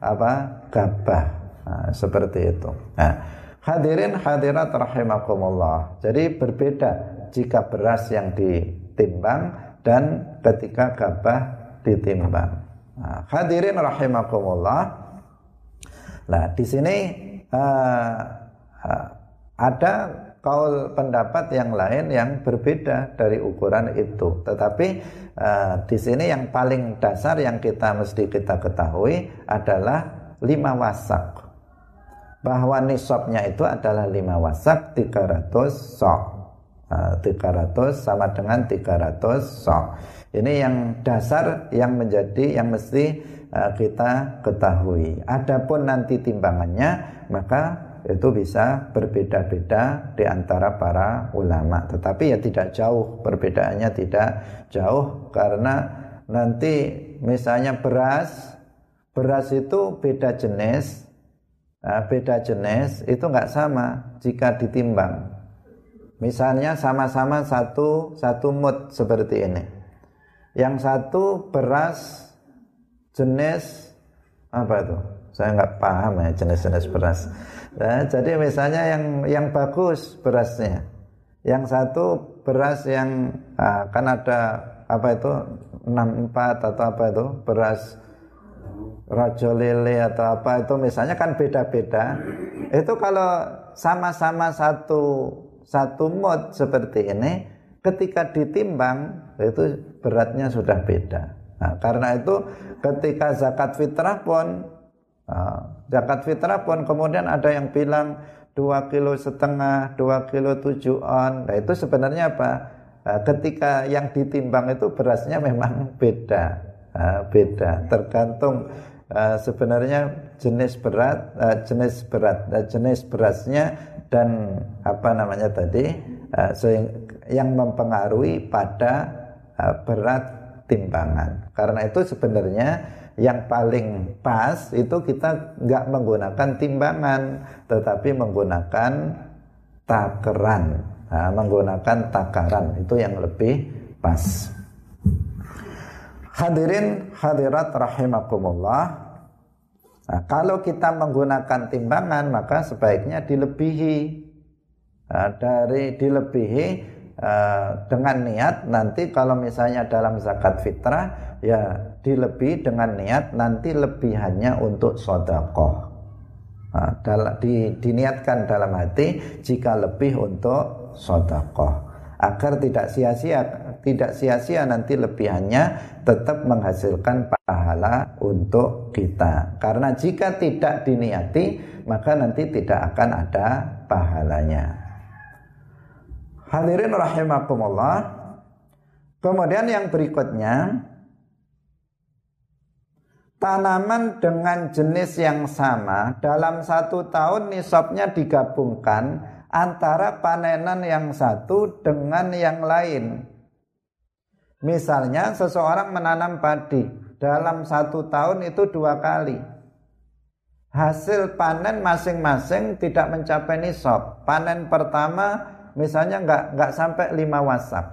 apa? Gabah. Nah, seperti itu. Nah, hadirin hadirat rahimakumullah. Jadi berbeda jika beras yang ditimbang dan ketika gabah ditimbang. Nah, hadirin rahimakumullah. Nah, di sini uh, uh, ada kaul pendapat yang lain yang berbeda dari ukuran itu. Tetapi uh, di sini yang paling dasar yang kita mesti kita ketahui adalah lima wasak. Bahwa nisabnya itu adalah lima wasak 300 sok. Uh, 300 sama dengan 300 sok. Ini yang dasar yang menjadi yang mesti uh, kita ketahui. Adapun nanti timbangannya maka itu bisa berbeda-beda di antara para ulama. Tetapi ya tidak jauh, perbedaannya tidak jauh karena nanti misalnya beras, beras itu beda jenis, nah, beda jenis itu nggak sama jika ditimbang. Misalnya sama-sama satu satu mut seperti ini. Yang satu beras jenis apa itu? Saya nggak paham ya jenis-jenis beras. Nah, jadi misalnya yang yang bagus berasnya, yang satu beras yang ah, kan ada apa itu 64 atau apa itu beras rajo lele atau apa itu misalnya kan beda-beda. Itu kalau sama-sama satu satu mod seperti ini, ketika ditimbang itu beratnya sudah beda. Nah, karena itu ketika zakat fitrah pun Nah, zakat fitrah pun kemudian ada yang bilang dua kilo setengah, dua kilo tujuh on. Nah itu sebenarnya apa? Nah, ketika yang ditimbang itu berasnya memang beda, nah, beda. Tergantung uh, sebenarnya jenis berat, uh, jenis berat, uh, jenis berasnya dan apa namanya tadi uh, yang mempengaruhi pada uh, berat timbangan. Karena itu sebenarnya yang paling pas itu kita nggak menggunakan timbangan tetapi menggunakan takaran nah, menggunakan takaran itu yang lebih pas. Hadirin hadirat rahimakumullah nah, kalau kita menggunakan timbangan maka sebaiknya dilebihi. Nah, dari dilebihi uh, dengan niat nanti kalau misalnya dalam zakat fitrah ya dilebih dengan niat nanti lebihannya untuk sodakoh nah, di, diniatkan dalam hati jika lebih untuk sodakoh agar tidak sia-sia tidak sia-sia nanti lebihannya tetap menghasilkan pahala untuk kita. Karena jika tidak diniati maka nanti tidak akan ada pahalanya. Hadirin rahimakumullah. Kemudian yang berikutnya tanaman dengan jenis yang sama dalam satu tahun nisabnya digabungkan antara panenan yang satu dengan yang lain. Misalnya seseorang menanam padi dalam satu tahun itu dua kali. Hasil panen masing-masing tidak mencapai nisab. Panen pertama misalnya nggak nggak sampai lima wasak.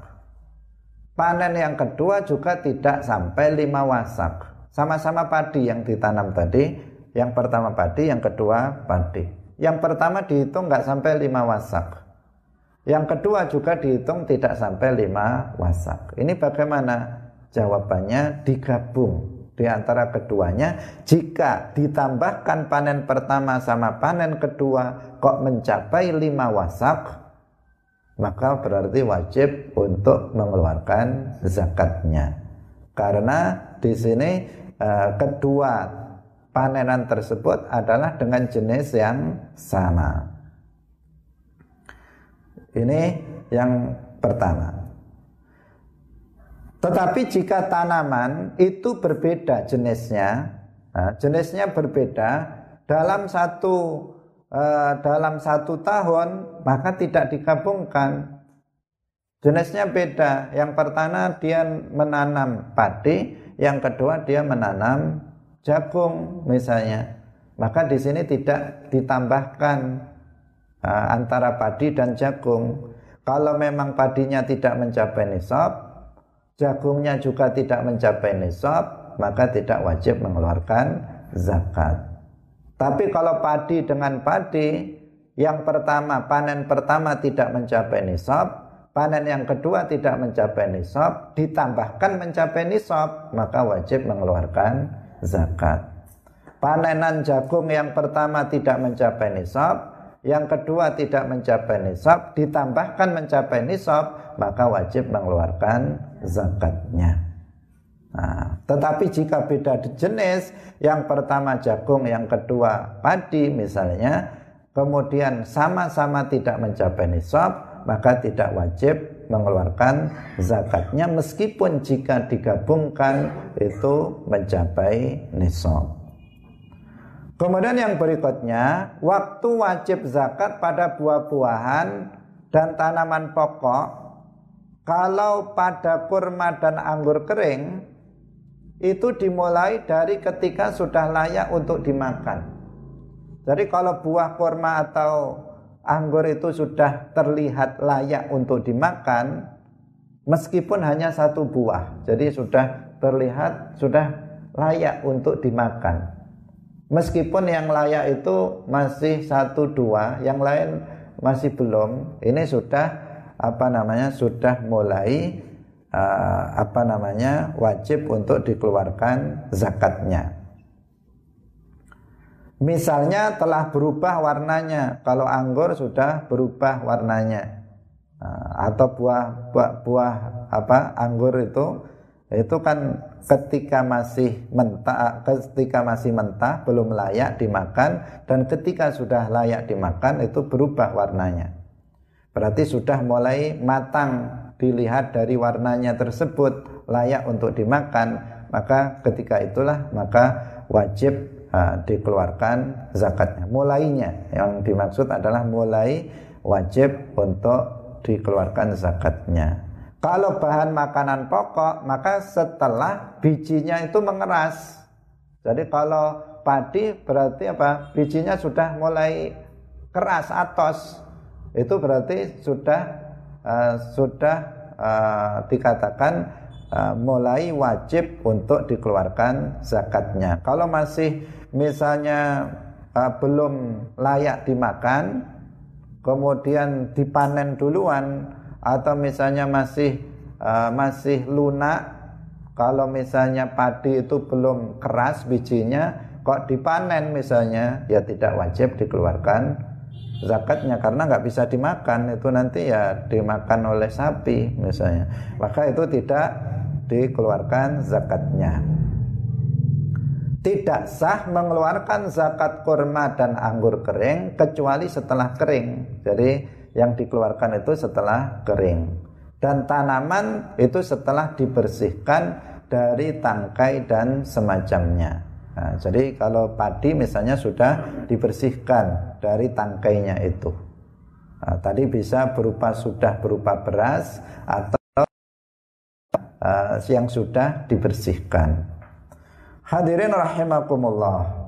Panen yang kedua juga tidak sampai lima wasak. Sama-sama padi yang ditanam tadi. Yang pertama padi, yang kedua padi. Yang pertama dihitung nggak sampai lima wasak. Yang kedua juga dihitung tidak sampai lima wasak. Ini bagaimana? Jawabannya digabung di antara keduanya. Jika ditambahkan panen pertama sama panen kedua kok mencapai lima wasak, maka berarti wajib untuk mengeluarkan zakatnya. Karena di sini Eh, kedua panenan tersebut adalah dengan jenis yang sama. Ini yang pertama. Tetapi jika tanaman itu berbeda jenisnya, nah, jenisnya berbeda dalam satu uh, dalam satu tahun maka tidak digabungkan. Jenisnya beda. Yang pertama dia menanam padi, yang kedua dia menanam jagung misalnya. Maka di sini tidak ditambahkan antara padi dan jagung. Kalau memang padinya tidak mencapai nisab, jagungnya juga tidak mencapai nisab, maka tidak wajib mengeluarkan zakat. Tapi kalau padi dengan padi, yang pertama panen pertama tidak mencapai nisab, panen yang kedua tidak mencapai nisab, ditambahkan mencapai nisab, maka wajib mengeluarkan zakat. Panenan jagung yang pertama tidak mencapai nisab, yang kedua tidak mencapai nisab, ditambahkan mencapai nisab, maka wajib mengeluarkan zakatnya. Nah, tetapi jika beda jenis, yang pertama jagung, yang kedua padi misalnya, kemudian sama-sama tidak mencapai nisab, maka tidak wajib mengeluarkan zakatnya meskipun jika digabungkan itu mencapai nisab. Kemudian yang berikutnya, waktu wajib zakat pada buah-buahan dan tanaman pokok kalau pada kurma dan anggur kering itu dimulai dari ketika sudah layak untuk dimakan. Jadi kalau buah kurma atau anggur itu sudah terlihat layak untuk dimakan meskipun hanya satu buah. Jadi sudah terlihat sudah layak untuk dimakan. Meskipun yang layak itu masih satu dua, yang lain masih belum. Ini sudah apa namanya? Sudah mulai uh, apa namanya? wajib untuk dikeluarkan zakatnya. Misalnya telah berubah warnanya. Kalau anggur sudah berubah warnanya. Nah, atau buah, buah buah apa anggur itu itu kan ketika masih mentah ketika masih mentah belum layak dimakan dan ketika sudah layak dimakan itu berubah warnanya. Berarti sudah mulai matang dilihat dari warnanya tersebut layak untuk dimakan, maka ketika itulah maka wajib uh, dikeluarkan zakatnya. Mulainya yang dimaksud adalah mulai wajib untuk dikeluarkan zakatnya. Kalau bahan makanan pokok, maka setelah bijinya itu mengeras. Jadi kalau padi berarti apa? Bijinya sudah mulai keras atos. Itu berarti sudah uh, sudah uh, dikatakan uh, mulai wajib untuk dikeluarkan zakatnya. Kalau masih misalnya uh, belum layak dimakan, kemudian dipanen duluan, atau misalnya masih uh, masih lunak, kalau misalnya padi itu belum keras bijinya, kok dipanen misalnya, ya tidak wajib dikeluarkan zakatnya karena nggak bisa dimakan. Itu nanti ya dimakan oleh sapi misalnya. Maka itu tidak dikeluarkan zakatnya. Tidak sah mengeluarkan zakat kurma dan anggur kering kecuali setelah kering. Jadi yang dikeluarkan itu setelah kering. Dan tanaman itu setelah dibersihkan dari tangkai dan semacamnya. Nah, jadi kalau padi misalnya sudah dibersihkan dari tangkainya itu. Nah, tadi bisa berupa sudah berupa beras atau uh, yang sudah dibersihkan. Hadirin rahimakumullah.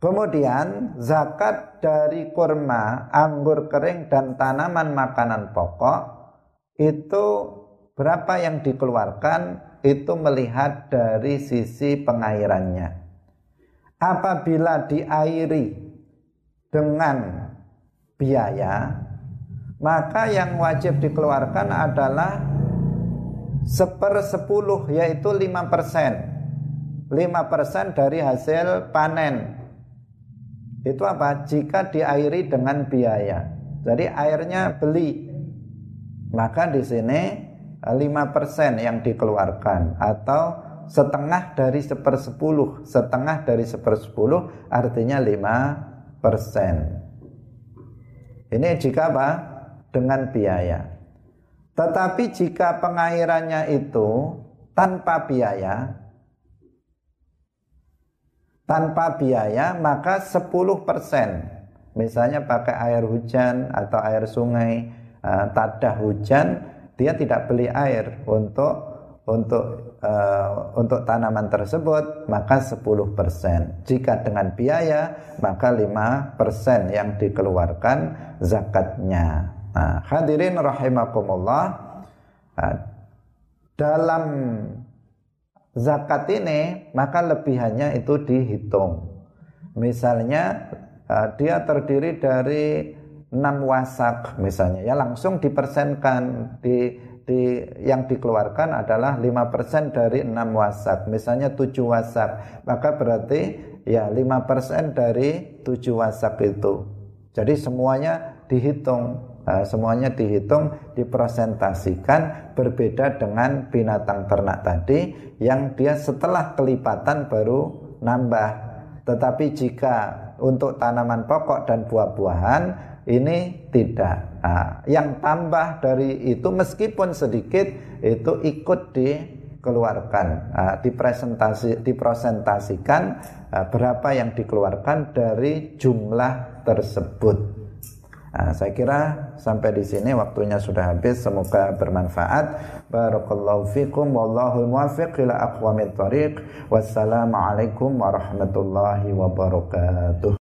Kemudian zakat dari kurma, anggur kering dan tanaman makanan pokok itu berapa yang dikeluarkan itu melihat dari sisi pengairannya. Apabila diairi dengan biaya, maka yang wajib dikeluarkan adalah sepersepuluh yaitu lima persen 5% dari hasil panen. Itu apa? Jika diairi dengan biaya. Jadi airnya beli. Maka di sini 5% yang dikeluarkan atau setengah dari sepersepuluh. Setengah dari sepersepuluh artinya 5%. Ini jika apa? Dengan biaya. Tetapi jika pengairannya itu tanpa biaya, tanpa biaya maka 10% misalnya pakai air hujan atau air sungai uh, tadah hujan dia tidak beli air untuk untuk uh, untuk tanaman tersebut maka 10%. Jika dengan biaya maka 5% yang dikeluarkan zakatnya. Nah, hadirin rahimakumullah uh, dalam zakat ini maka lebihannya itu dihitung. Misalnya uh, dia terdiri dari 6 wasak misalnya. Ya langsung dipersenkan. Di di, yang dikeluarkan adalah 5% dari 6 wasak. Misalnya 7 wasak. Maka berarti ya 5% dari 7 wasak itu. Jadi semuanya dihitung uh, semuanya dihitung dipresentasikan berbeda dengan binatang ternak tadi yang dia setelah kelipatan baru nambah tetapi jika untuk tanaman pokok dan buah-buahan ini tidak. Nah, yang tambah dari itu meskipun sedikit itu ikut dikeluarkan, nah, dipresentasi, dipresentasikan nah, berapa yang dikeluarkan dari jumlah tersebut. Nah, saya kira sampai di sini waktunya sudah habis. Semoga bermanfaat. Barakallahu fikum wallahu muwaffiq ila aqwamit thariq. Wassalamualaikum warahmatullahi wabarakatuh.